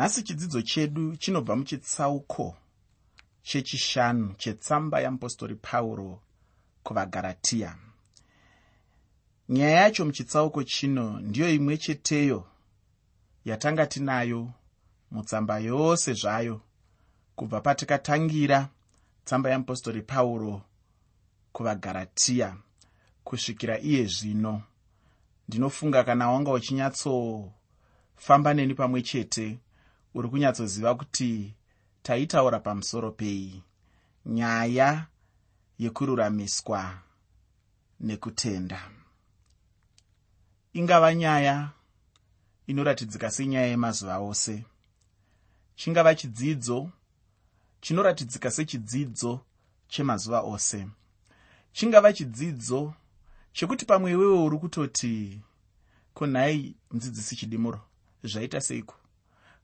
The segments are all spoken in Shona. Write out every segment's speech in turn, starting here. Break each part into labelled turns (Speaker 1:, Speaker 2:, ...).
Speaker 1: nhasi chidzidzo chedu chinobva muchitsauko chechishanu chetsamba yeapostori pauro kuvagaratiya nyaya yacho muchitsauko chino ndiyo imwe cheteyo yatanga tinayo mutsamba yose zvayo kubva patikatangira tsamba yeapostori pauro kuvagaratiya kusvikira iye zvino. Ndinofunga kana wanga uchinyatsofamba neni pamwe chete uri kunyatsoziva kuti taitaura pamusoro pei. Nyaya yekururamiswa nekutenda. Ingava nyaya inoratidzika senyaya yemazuva ose. Chingava chidzidzo chinoratidzika sechidzidzo chemazuva ose. Chingava chidzidzo chekuti pamwe iwewe uri kutoti kunhai mudzidzisi chidimuro zvaita seiko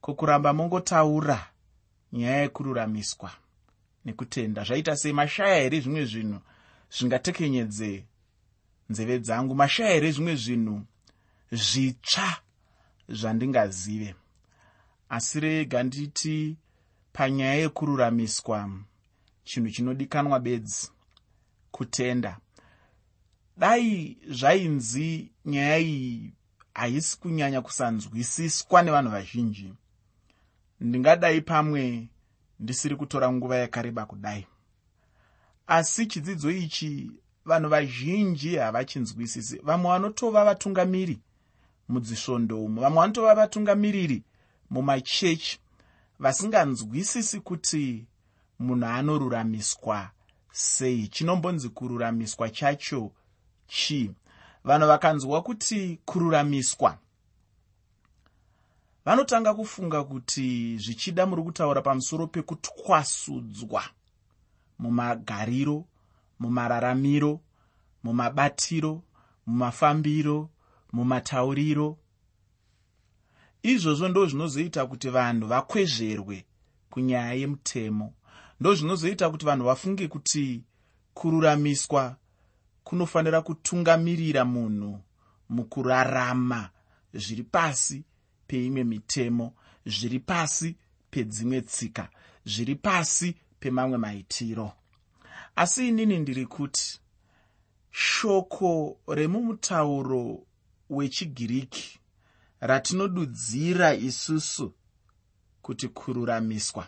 Speaker 1: kukuramba mongotaura nyaya yekururamiswa nekutenda. Zvaita sei mashaya here zvimwe zvinhu? Zvingatekenyedze nzeve dzangu. Mashaya here zvimwe zvinhu? Zvitsva zvandingazive. Asi rega nditi panyaya yekururamiswa chinhu chinodikanwa bedzi kutenda. Dai zvainzi nyaya iyi haisi kunyanya kusanzwisiswa nevanhu vazhinji ndingadai pamwe ndisiri kutora nguva yakareba kudai. Asi chidzidzo ichi vanhu vazhinji havachinzwisisi. Vamwe vanotova vatungamiri mudzisvondo umo vamwe vanotova vatungamiriri mumachechi vasinganzwisisi kuti munhu anoruramiswa sei. Chinombonzi kururamiswa chacho chii? Vanhu vakanzwa kuti kururamiswa vanotanga kufunga kuti zvichida muri kutaura pamusoro pekutwasudzwa mumagariro mumararamiro mumabatiro mumafambiro mumatauriro. Izvozvo ndo zvinozoita kuti vanhu vakwezverwe kunyaya yemutemo. Ndo zvinozoita kuti vanhu vafunge kuti kururamiswa kunofanira kutungamirira munhu mukurarama zviri pasi peimwe mitemo zviri pasi pedzimwe tsika zviri pasi pemamwe maitiro. Asi inini ndiri kuti shoko remumutauro wechigiriki ratinodudzira isusu kuti kururamiswa.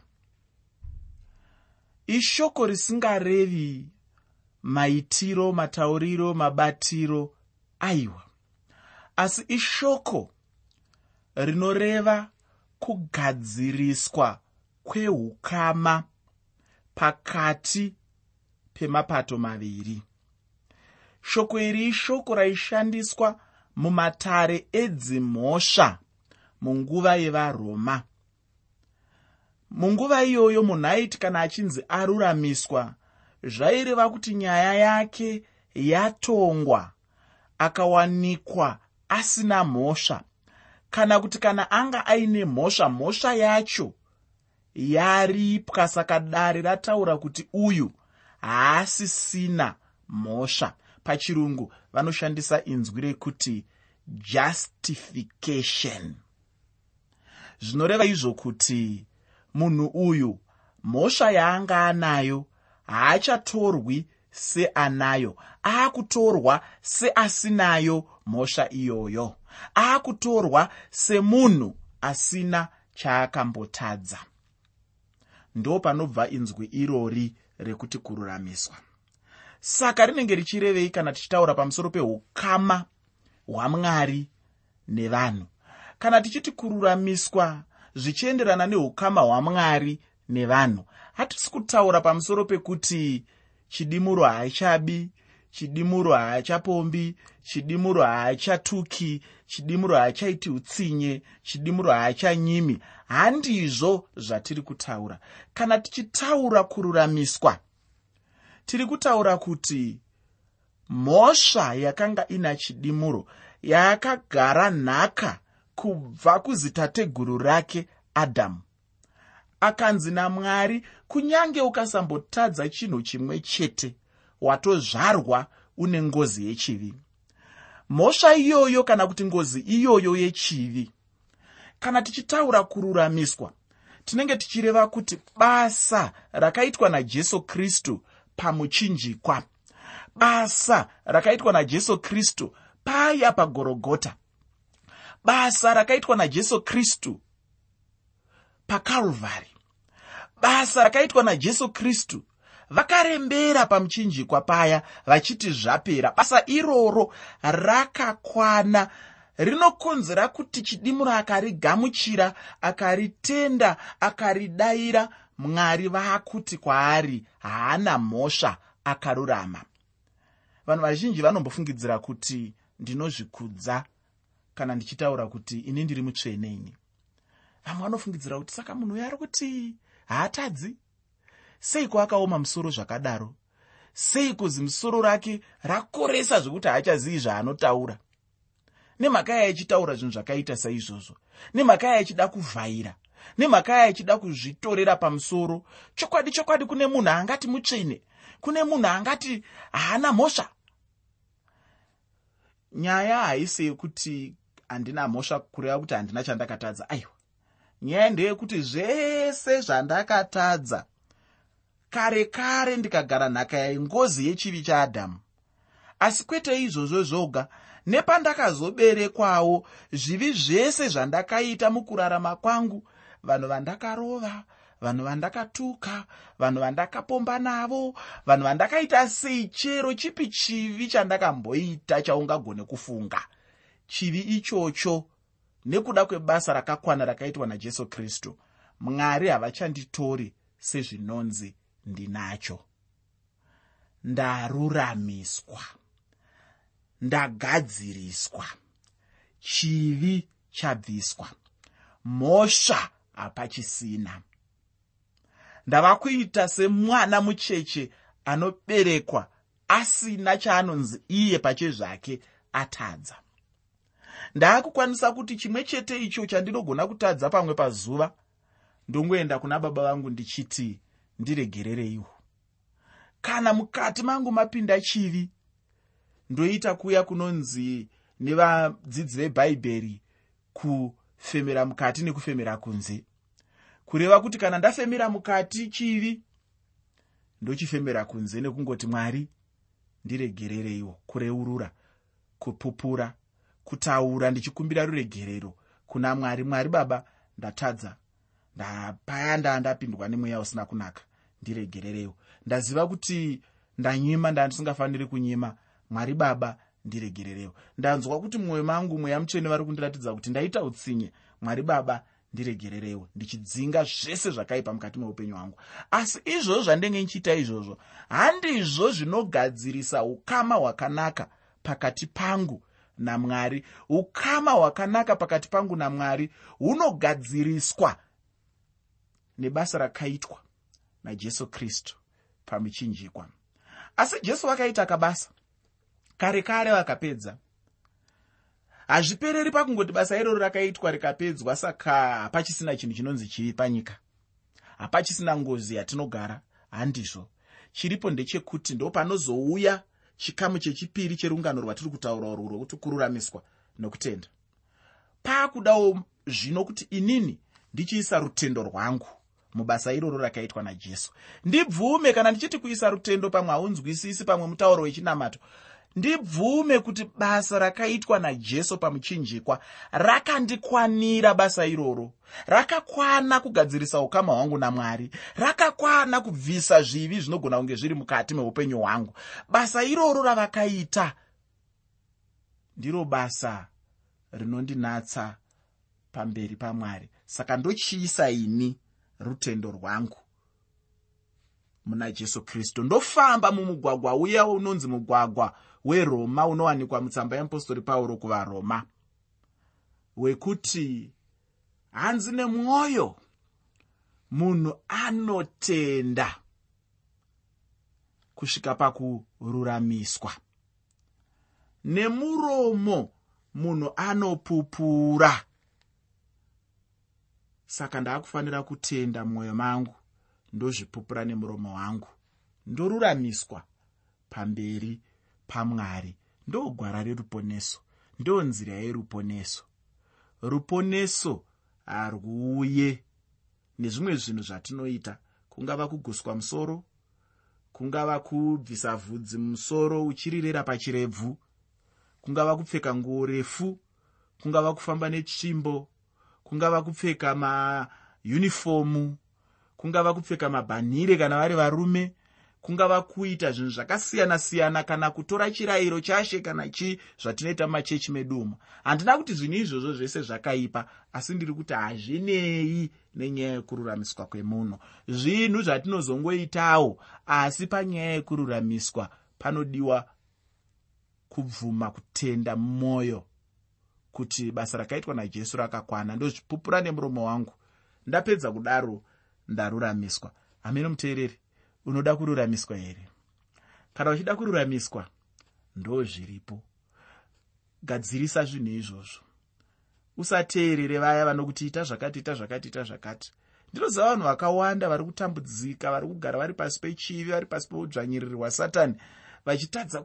Speaker 1: Ishoko risingarevi maitiro matauriro mabatiro aiwa asi ishoko rinoreva kugadziriswa kweukama pakati pemapato maviri. Shoko iri ishoko raishandiswa mumatare edzimhosva munguva yevaroma. Munguva iyoyo munhu aiti kana achinzi aruramiswa zvaireva kuti nyaya yake yatongwa akawanikwa asina mhosva kana kuti kana anga aine mhosva mhosva yacho yaripwa. Saka dare rataura kuti uyu haasisina mhosva. Pachirungu vanoshandisa inzwi rekuti justification. Zvinoreva izvo kuti munhu uyu mhosva yaanga anayo haachatorwi seanayo aakutorwa seasinayo mhosva iyoyo aakutorwa semunhu asina chaakambotadza. Ndo panobva inzwi irori rekuti kururamiswa. Saka rinenge richirevei kana tichitaura pamusoro peukama hwamwari nevanhu. Kana tichiti kururamiswa zvichienderana neukama hwamwari nevanhu hatisi kutaura pamusoro pekuti chidimuro haachabi chidimuro haachapombi chidimuro haachatuki chidimuro haachaiti utsinye chidimuro haachanyimi. Handizvo zvatiri kutaura. Kana tichitaura kururamiswa tiri kutaura kuti mhosva yakanga ina chidimuro yaakagara nhaka kubva kuzitateguru rake adhamu akanzi namwari kunyange ukasambotadza chinhu chimwe chete watozvarwa une ngozi yechivi mhosva iyoyo kana kuti ngozi iyoyo yechivi. Kana tichitaura kururamiswa tinenge tichireva kuti basa rakaitwa najesu kristu pamuchinjikwa basa rakaitwa najesu kristu paya pagorogota basa rakaitwa najesu kristu pakaruvhari basa rakaitwa najesu kristu vakarembera pamuchinjikwa paya vachiti zvapera. Basa iroro rakakwana rinokonzera kuti chidimuro akarigamuchira akaritenda akaridayira. Mwari vaakuti kwaari haana mhosva akarurama. Vanhu vazhinji vanombofungidzira kuti ndinozvikudza kana ndichitaura kuti ini ndiri mutsvene ini. Vamwe vanofungidzira kuti saka munhu uyo ari kuti haatadzi seiko akaoma musoro zvakadaro? Seiko zimusoro rake rakoresa zvokuti haachazivi zvaanotaura? Nemhaka yai achitaura zvinhu zvakaita saizvozvo. Nemhaka yai achida kuvhaira. Nemhaka yai achida kuzvitorera pamusoro. Chokwadi chokwadi kune munhu angati mutsvene. Kune munhu angati haana mhosva. Nyaya haisi yekuti handina mhosva kureva kuti handina chandakatadza. Aiwa nyaya ndeyekuti zvese zvandakatadza kare kare ndikagara nhaka yaingozi yechivi chaadhamu. Asi kwete izvozvo zvoga nepandakazoberekwawo zvivi zvese zvandakaita mukurarama kwangu vanhu vandakarova vanhu vandakatuka vanhu vandakapomba navo vanhu vandakaita sei chero chipi chivi chandakamboita chaungagone kufunga. Chivi ichocho nekuda kwebasa rakakwana rakaitwa najesu kristu mwari havachanditori sezvinonzi ndinacho. Ndaruramiswa. Ndagadziriswa. Chivi chabviswa. Mhosva hapachisina ndava kuita semwana mucheche anoberekwa asina chaanonzi iye pachezvake atadza. Ndaakukwanisa kuti chimwe chete icho chandinogona kutadza pamwe pazuva ndongoenda kuna baba vangu ndichiti ndiregerereiwo. Kana mukati mangu mapinda chivi ndoita kuya kunonzi nevadzidzi vebhaibheri kufemera mukati nekufemera kunze. Kureva kuti kana ndafemera mukati chivi ndochifemera kunze nekungoti mwari ndiregerereiwo kureurura kupupura kutaura ndichikumbira ruregerero kuna mwari. Mwari baba ndatadza ndapaya ndaa ndapindwa nemweya usina kunaka ndiregerereiwo ndaziva kuti ndanyima ndandisingafaniri kunyima. Mwari baba ndiregerereiwo ndanzwa kuti mumwoyo mangu mweya mutsvene vari kundiratidza kuti ndaita utsinye. Mwari baba ndiregerereiwo ndichidzinga zvese zvakaipa mukati meupenyu hwangu. Asi izvozvo zvandenge nichiita izvozvo handizvo zvinogadzirisa ukama hwakanaka pakati pangu namwari. Ukama hwakanaka pakati pangu namwari hunogadziriswa nebasa rakaitwa najesu kristu pamuchinjikwa. Asi jesu vakaita kabasa kare kare vakapedza. Hazvipereri pakungoti basa iroro rakaitwa rikapedzwa saka hapachisina chinhu chinonzi chivi panyika. Hapachisina ngozi yatinogara handizvo. Chiripo ndechekuti ndo panozouya chikamu chechipiri cherungano rwatiri kutaura urwu rwokuti kururamiswa nokutenda. Paakudawo zvino kuti inini ndichiisa rutendo rwangu mubasa iroro rakaitwa najesu. Ndibvume kana ndichiti kuisa rutendo pamwe haunzwisisi pamwe mutauro wechinamato ndibvume kuti basa rakaitwa najesu pamuchinjikwa rakandikwanira basa iroro. Rakakwana kugadzirisa ukama hwangu namwari. Rakakwana kubvisa zvivi zvinogona kunge zviri mukati meupenyu hwangu. Basa iroro ravakaita ndiro basa rinondinatsa pamberi pamwari. Saka ndochiisa ini rutendo rwangu muna jesu kristu. Ndofamba mumugwagwa uya unonzi mugwagwa weroma unowanikwa mutsamba yeapostori pauro kuvaroma wekuti hanzi nemwoyo munhu anotenda kusvika pakururamiswa. Nemuromo munhu anopupura saka ndaakufanira kutenda mwoyo mangu ndozvipupura nemuromo wangu. Ndoruramiswa pamberi pamwari ndogwara reruponeso ndo nzira yeruponeso. Ruponeso rwuye nezvimwe zvinhu zvatinoita. Kungava kuguswa musoro kungava kubvisa vhudzi mumusoro uchirirera pachirebvu kungava kupfeka nguo refu kungava kufamba netsvimbo kungava kupfeka mayunifomu kungava kupfeka mabhanhire kana vari varume kungava kuita zvinhu zvakasiyana-siyana kana kutora chirayiro chashe kana chii zvatinoita mumachechi medu umo handina kuti zvinhu izvozvo zvese zvakaipa asi ndiri kuti hazvinei nenyaya yekururamiswa kwemunhu zvinhu zvatinozongoitawo asi panyaya yekururamiswa panodiwa kubvuma kutenda mumwoyo kuti basa rakaitwa najesu rakakwana ndozvipupura nemuromo wangu. Ndapedza kudaro ndaruramiswa. Hamene muteereri unoda kururamiswa here? Kana uchida kururamiswa ndo zviripo gadzirisa zvinhu izvozvo. Usateerere vaya vanokuti ita zvakati ita zvakati ita zvakati. Ndinoziva vanhu vakawanda vari kutambudzika vari kugara vari pasi pechivi vari pasi peudzvanyiriri hwasatani vachitadza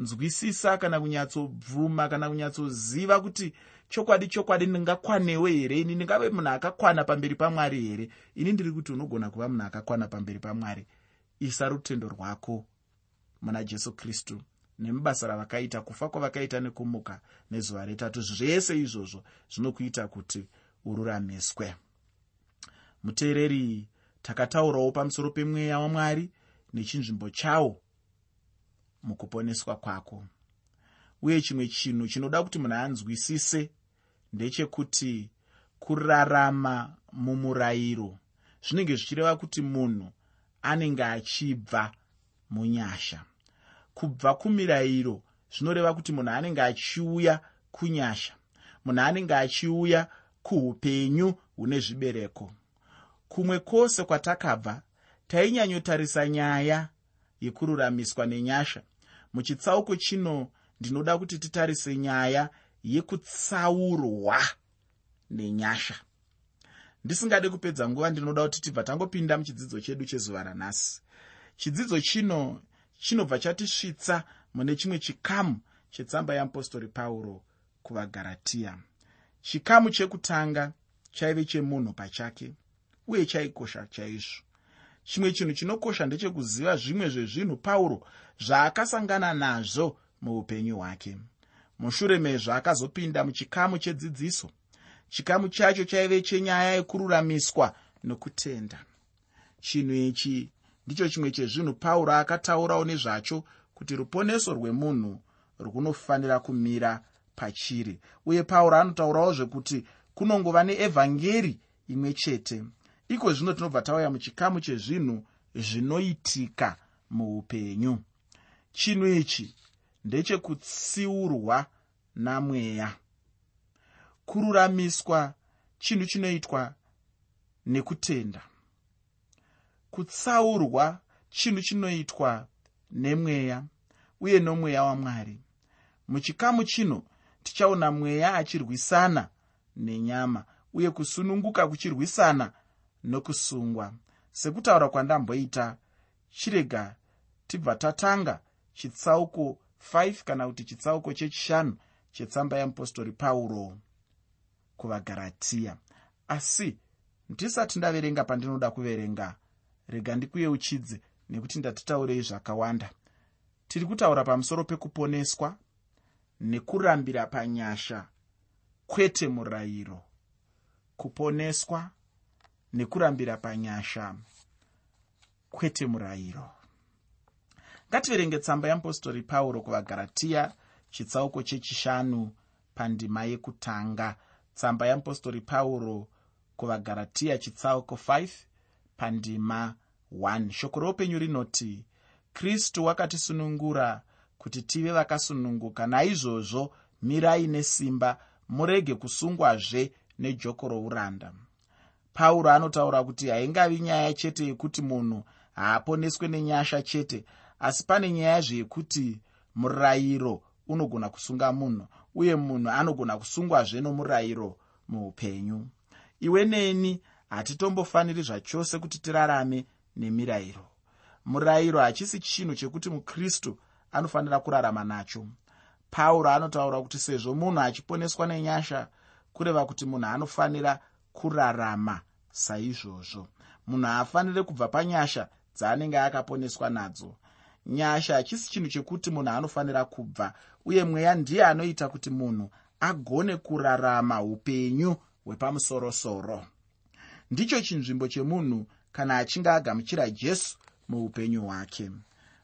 Speaker 1: kunyatsonzwisisa kana kunyatsobvuma kana kunyatsoziva kuti chokwadi chokwadi ndingakwanewo here? Ini ndingave munhu akakwana pamberi pamwari here? Ini ndiri kuti unogona kuva munhu akakwana pamberi pamwari. Isa rutendo rwako muna jesu kristu nemubasa ravakaita kufa kwavakaita nekumuka nezuva retatu zvese izvozvo zvinokuita kuti ururamiswe. Muteereri takataurawo pamusoro pemweya wamwari nechinzvimbo chawo mukuponeswa kwako. Uye chimwe chinhu chinoda kuti munhu anzwisise ndechekuti kurarama mumurayiro zvinenge zvichireva kuti munhu anenge achibva munyasha. Kubva kumirayiro zvinoreva kuti munhu anenge achiuya kunyasha munhu anenge achiuya kuupenyu hune zvibereko. Kumwe kwose kwatakabva tainyatsotarisa nyaya yekururamiswa nenyasha. Muchitsauko chino ndinoda kuti titarise nyaya yekutsaurwa nenyasha. Ndisingade kupedza nguva ndinoda kuti tibva tangopinda muchidzidzo chedu chezuva ranhasi. Chidzidzo chino chinobva chatisvitsa mune chimwe chikamu chetsamba yeapostori pauro kuvagaratiya chikamu chekutanga chaive chemunhu pachake uye chaikosha chaizvo chimwe chinhu chinokosha ndechekuziva zvimwe zvezvinhu pauro zvaakasangana nazvo muupenyu hwake. Mushure mezvo akazopinda muchikamu chedzidziso. Chikamu chacho chaive chenyaya yekururamiswa nokutenda. Chinhu ichi ndicho chimwe chezvinhu pauro akataurawo nezvacho kuti ruponeso rwemunhu runofanira kumira pachiri. Uye pauro anotaurawo zvekuti kunongova neevhangeri imwe chete iko zvino tinobva tauya muchikamu chezvinhu zvinoitika muupenyu. Chinhu ichi ndechekutsiurwa namweya. Kururamiswa chinhu chinoitwa nekutenda. Kutsaurwa chinhu chinoitwa nemweya uye nomweya wamwari. Muchikamu chino tichaona mweya achirwisana nenyama uye kusununguka kuchirwisana nokusungwa. Sekutaura kwandamboita chirega tibva tatanga chitsauko 5 kana kuti chitsauko chechishanu chetsamba yeapostori pauro kuvagaratiya asi ndisati ndaverenga pandinoda kuverenga rega ndikuyeuchidze nekuti ndatitaurei zvakawanda. Tiri kutaura pamusoro pekuponeswa nekurambira panyasha kwete murayiro. Kuponeswa nekurambira panyasha. Kwete murayiro. Ngativerenge tsamba yeapostori pauro kuvagaratiya chitsauko chechishanu pandima yekutanga. Tsamba yeapostori pauro kuvagaratiya chitsauko 5 pandima 1 shoko roupenyu rinoti kristu wakatisunungura kuti tive vakasununguka. Naizvozvo mirai nesimba murege kusungwazve nejoko rouranda pauro anotaura kuti haingavi nyaya chete yekuti munhu haaponeswe nenyasha chete asi pane nyaya zveyekuti murayiro unogona kusunga munhu uye munhu anogona kusungwazve nomurayiro muupenyu. Iwe neni hatitombofaniri zvachose kuti tirarame nemirayiro. Murayiro hachisi chinhu chekuti mukristu anofanira kurarama nacho. Pauro anotaura kuti sezvo munhu achiponeswa nenyasha kureva kuti munhu anofanira kurarama saizvozvo. Munhu haafaniri kubva panyasha dzaanenge akaponeswa nadzo. Nyasha hachisi chinhu chekuti munhu anofanira kubva uye mweya ndiye anoita kuti munhu agone kurarama upenyu hwepamusorosoro. Ndicho chinzvimbo chemunhu kana achinge agamuchira jesu muupenyu hwake.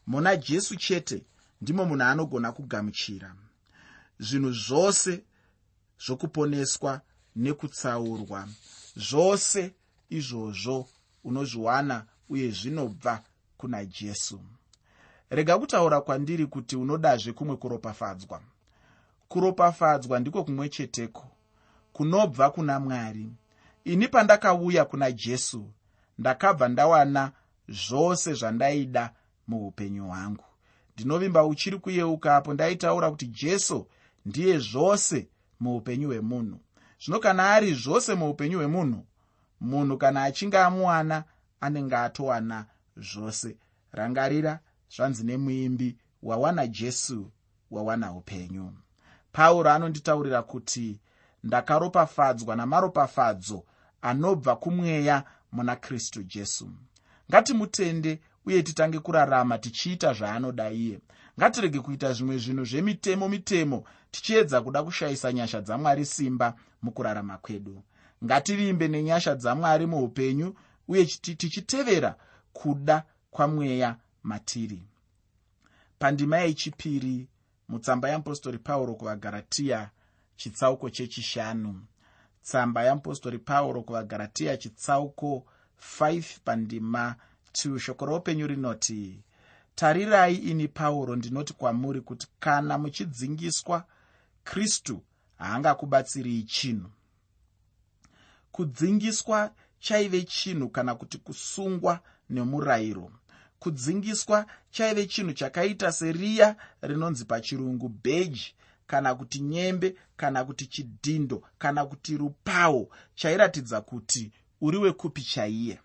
Speaker 1: Muna jesu chete ndimo munhu anogona kugamuchira. Zvinhu zvose zvokuponeswa nekutsaurwa zvose izvozvo unozviwana uye zvinobva kuna jesu. Rega kutaura kwandiri kuti unodazve kumwe kuropafadzwa. Kuropafadzwa ndiko kumwe cheteko kunobva kuna mwari. Ini pandakauya kuna jesu ndakabva ndawana zvose zvandaida muupenyu hwangu. Ndinovimba uchiri kuyeuka apo ndaitaura kuti jesu ndiye zvose muupenyu hwemunhu. Zvino kana ari zvose muupenyu hwemunhu munhu kana achinge amuwana anenge atowana zvose. Rangarira zvanzi nemuimbi wawana jesu wawana upenyu. Pauro anonditaurira kuti ndakaropafadzwa namaropafadzo anobva kumweya muna kristu jesu. Ngatimutende uye titange kurarama tichiita zvaanoda iye. Ngatirege kuita zvimwe zvinhu zvemitemo mitemo tichiedza kuda kushayisa nyasha dzamwari simba mukurarama kwedu ngativimbe nenyasha dzamwari muupenyu uye tichitevera kuda kwamweya matiri. Pandima yechipiri mutsamba yeapostori pauro kuvagaratiya chitsauko chechishanu. Tsamba yeapostori pauro kuvagaratiya chitsauko 5 pandima 2 shoko roupenyu rinoti tarirai ini pauro ndinoti kwamuri kuti kana muchidzingiswa kristu haangakubatsirii chinhu kudzingiswa chaive chinhu kana kuti kusungwa nemurayiro. Kudzingiswa chaive chinhu chakaita seriya rinonzi pachirungu bheji kana kuti nyembe kana kuti chidhindo kana kuti rupawo chairatidza kuti uri wekupi chaiye.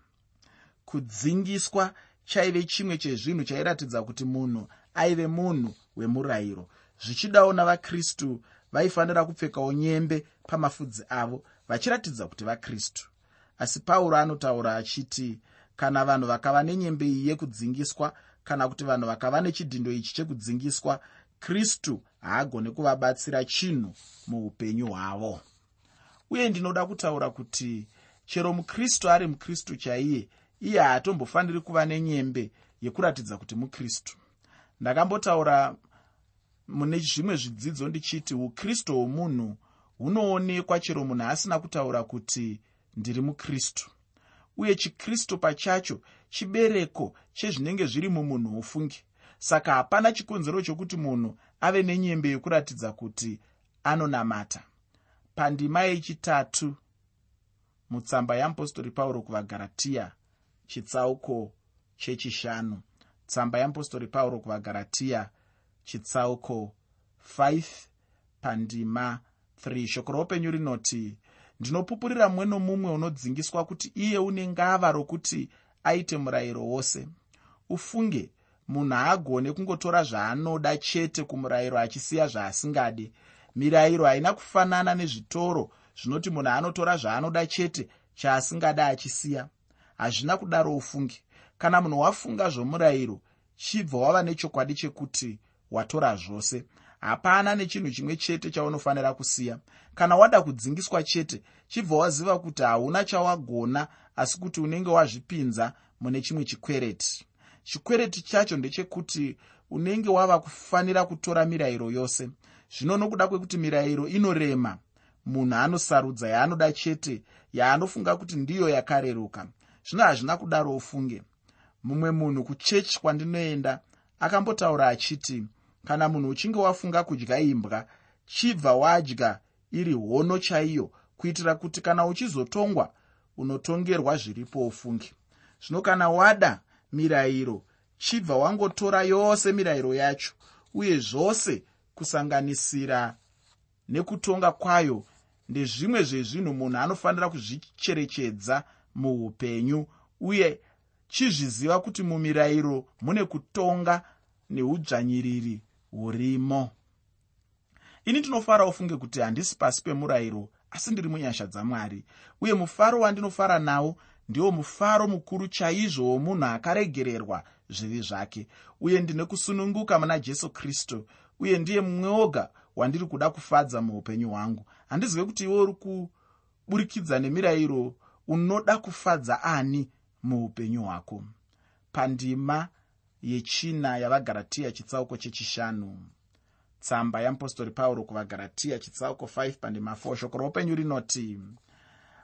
Speaker 1: Kudzingiswa chaive chimwe chezvinhu chairatidza kuti munhu aive munhu wemurayiro. Zvichidawo navakristu vaifanira kupfekawo nyembe pamafudzi avo vachiratidza kuti vakristu. Asi pauro anotaura achiti kana vanhu vakava nenyembe iyi yekudzingiswa kana kuti vanhu vakava nechidhindo ichi chekudzingiswa kristu haagone kuvabatsira chinhu muupenyu hwavo. Uye ndinoda kutaura kuti chero mukristu ari mukristu chaiye iye haatombofaniri kuva nenyembe yekuratidza kuti mukristu. Ndakambotaura mune zvimwe zvidzidzo ndichiti ukristu hwomunhu hunoonekwa chero munhu asina kutaura kuti ndiri mukristu. Uye chikristu pachacho chibereko chezvinenge zviri mumunhu ufungi. Saka hapana chikonzero chokuti munhu ave nenyembe yekuratidza kuti anonamata. Pandima yechitatu mutsamba yeapostori pauro kuvagaratiya chitsauko chechishanu. Tsamba yeapostori pauro kuvagaratiya chitsauko 5 pandima 3 shoko roupenyu rinoti ndinopupurira mumwe nomumwe unodzingiswa kuti iye une ngava rokuti aite murayiro wose. Ufunge munhu haagone kungotora zvaanoda chete kumurayiro achisiya zvaasingade mirayiro haina kufanana nezvitoro zvinoti munhu anotora zvaanoda chete chaasingada achisiya. Hazvina kudaro ufunge kana munhu wafunga zvomurayiro chibva wava nechokwadi chekuti watora zvose hapana nechinhu chimwe chete chaunofanira kusiya. Kana wada kudzingiswa chete chibva waziva kuti hauna chawagona asi kuti unenge wazvipinza mune chimwe chikwereti. Chikwereti chacho ndechekuti unenge wava kufanira kutora mirayiro yose. Zvino nokuda kwekuti mirayiro inorema munhu anosarudza yaanoda chete yaanofunga kuti ndiyo yakareruka. Zvino hazvina kudaro ufunge. Mumwe munhu kuchechi kwandinoenda akambotaura achiti kana munhu uchinge wafunga kudya imbwa chibva wadya iri hono chaiyo kuitira kuti kana uchizotongwa unotongerwa zviripo ufunge. Zvino kana wada mirayiro chibva wangotora yose mirayiro yacho uye zvose kusanganisira nekutonga kwayo ndezvimwe zvezvinhu munhu anofanira kuzvicherechedza muupenyu uye chizviziva kuti mumirayiro mune kutonga neudzvanyiriri hurimo ini ndinofara ufunge kuti handisi pasi pemurayiro asi ndiri munyasha dzamwari. Uye mufaro wandinofara nawo ndiwo mufaro mukuru chaizvo womunhu akaregererwa zvivi zvake. Uye ndine kusununguka muna jesu kristu uye ndiye mumwe woga wandiri kuda kufadza muupenyu hwangu. Handizive kuti iwe uri kuburikidza nemirayiro unoda kufadza ani muupenyu hwako? Pandima yechina yavagaratiya chitsauko chechishanu. Tsamba yeapostori pauro kuvagaratiya chitsauko 5 pandima 4 shoko roupenyu rinoti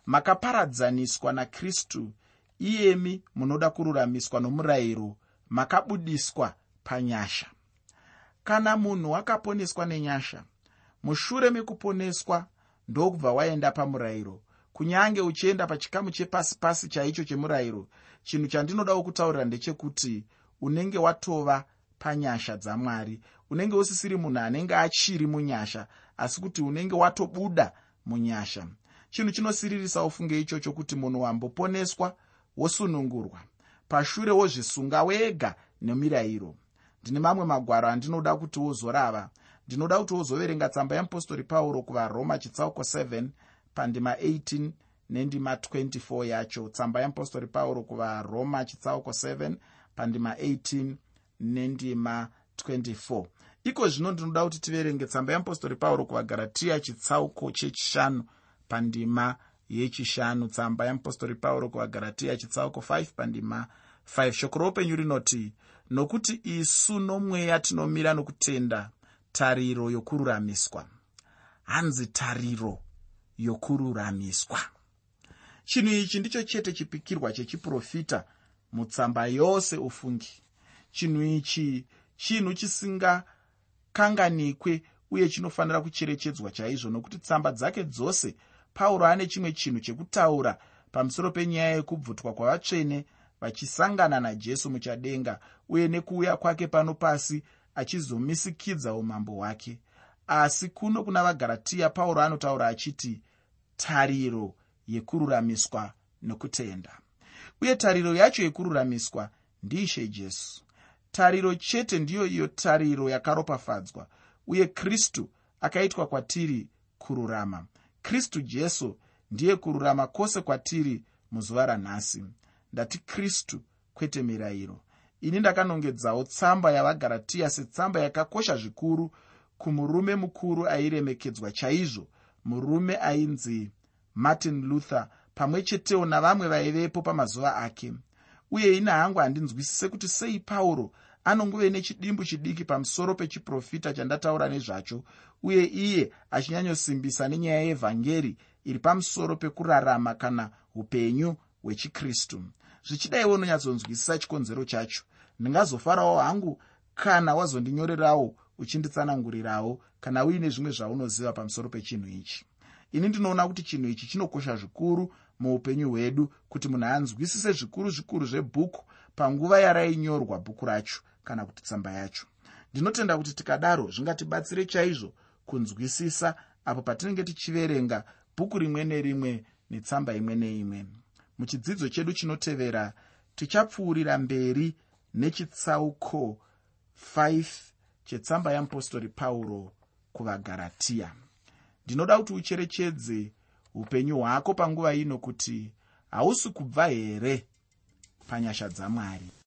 Speaker 1: makaparadzaniswa nakristu iyemi munoda kururamiswa nomurayiro makabudiswa panyasha. Kana munhu akaponeswa nenyasha mushure mekuponeswa ndokubva waenda pamurayiro. Kunyange uchienda pachikamu chepasi pasi chaicho chemurayiro chinhu chandinodawo kutaurira ndechekuti unenge watova panyasha dzamwari unenge usisiri munhu anenge achiri munyasha asi kuti unenge watobuda munyasha. Chinhu chinosiririswa ufunge ichocho kuti munhu wamboponeswa wosunungurwa pashure wozvisunga wega nemirayiro. Ndine mamwe magwaro andinoda kuti wozorava ndinoda kuti wozoverenga tsamba yeapostori pauro kuvaroma chitsauko 7 pandima 18 nendima 24 yacho. Tsamba yeapostori pauro kuvaroma chitsauko 7 pandima 18 nendima 24 iko zvino ndinoda kuti tiverenge tsamba yeapostori pauro kuvagaratiya chitsauko chechishanu pandima yechishanu. Tsamba yeapostori pauro kuvagaratiya chitsauko 5 pandima 5 shoko roupenyu rinoti nokuti isu nomweya tinomira nokutenda tariro yokururamiswa. Hanzi tariro yokururamiswa? Chinhu ichi ndicho chete chipikirwa chechiprofita mutsamba yose ufungi. Chinhu ichi chinhu chisingakanganikwe uye chinofanira kucherechedzwa chaizvo nokuti tsamba dzake dzose pauro ane chimwe chinhu chekutaura pamusoro penyaya yekubvutwa kwavatsvene vachisangana najesu muchadenga uye nekuuya kwake pano pasi achizomisikidza umambo hwake. Asi kuno kuna vagaratiya pauro anotaura achiti tariro yekururamiswa nokutenda uye tariro yacho yekururamiswa ndiishe jesu. Tariro chete ndiyo iyo tariro yakaropafadzwa uye kristu akaitwa kwatiri kururama. Kristu jesu ndiye kururama kwose kwatiri muzuva ranhasi. Ndati kristu kwete mirayiro. Ini ndakanongedzawo tsamba yavagaratiya setsamba yakakosha zvikuru kumurume mukuru airemekedzwa chaizvo murume ainzi martin luther pamwe chetewo navamwe vaivepo pamazuva ake. Uye ina hangu handinzwisise kuti sei pauro anongove nechidimbu chidiki pamusoro pechiprofita chandataura nezvacho uye iye achinyanyosimbisa nenyaya yevhangeri iri pamusoro pekurarama kana upenyu hwechikristu. Zvichidaiwo unonyatsonzwisisa chikonzero chacho. Ndingazofarawo hangu kana wazondinyorerawo uchinditsanangurirawo kana uine zvimwe zvaunoziva pamusoro pechinhu ichi. Ini ndinoona kuti chinhu ichi chinokosha zvikuru muupenyu hwedu kuti munhu anzwisise zvikuru zvikuru zvebhuku panguva yarainyorwa bhuku racho kana kuti tsamba yacho. Ndinotenda kuti tikadaro zvingatibatsire chaizvo kunzwisisa apo patinenge tichiverenga bhuku rimwe nerimwe netsamba imwe neimwe. Muchidzidzo chedu chinotevera tichapfuurira mberi nechitsauko 5 chetsamba yeapostori pauro kuvagaratiya ndinoda kuti ucherechedze upenyu hwako panguva ino kuti hausi kubva here panyasha dzamwari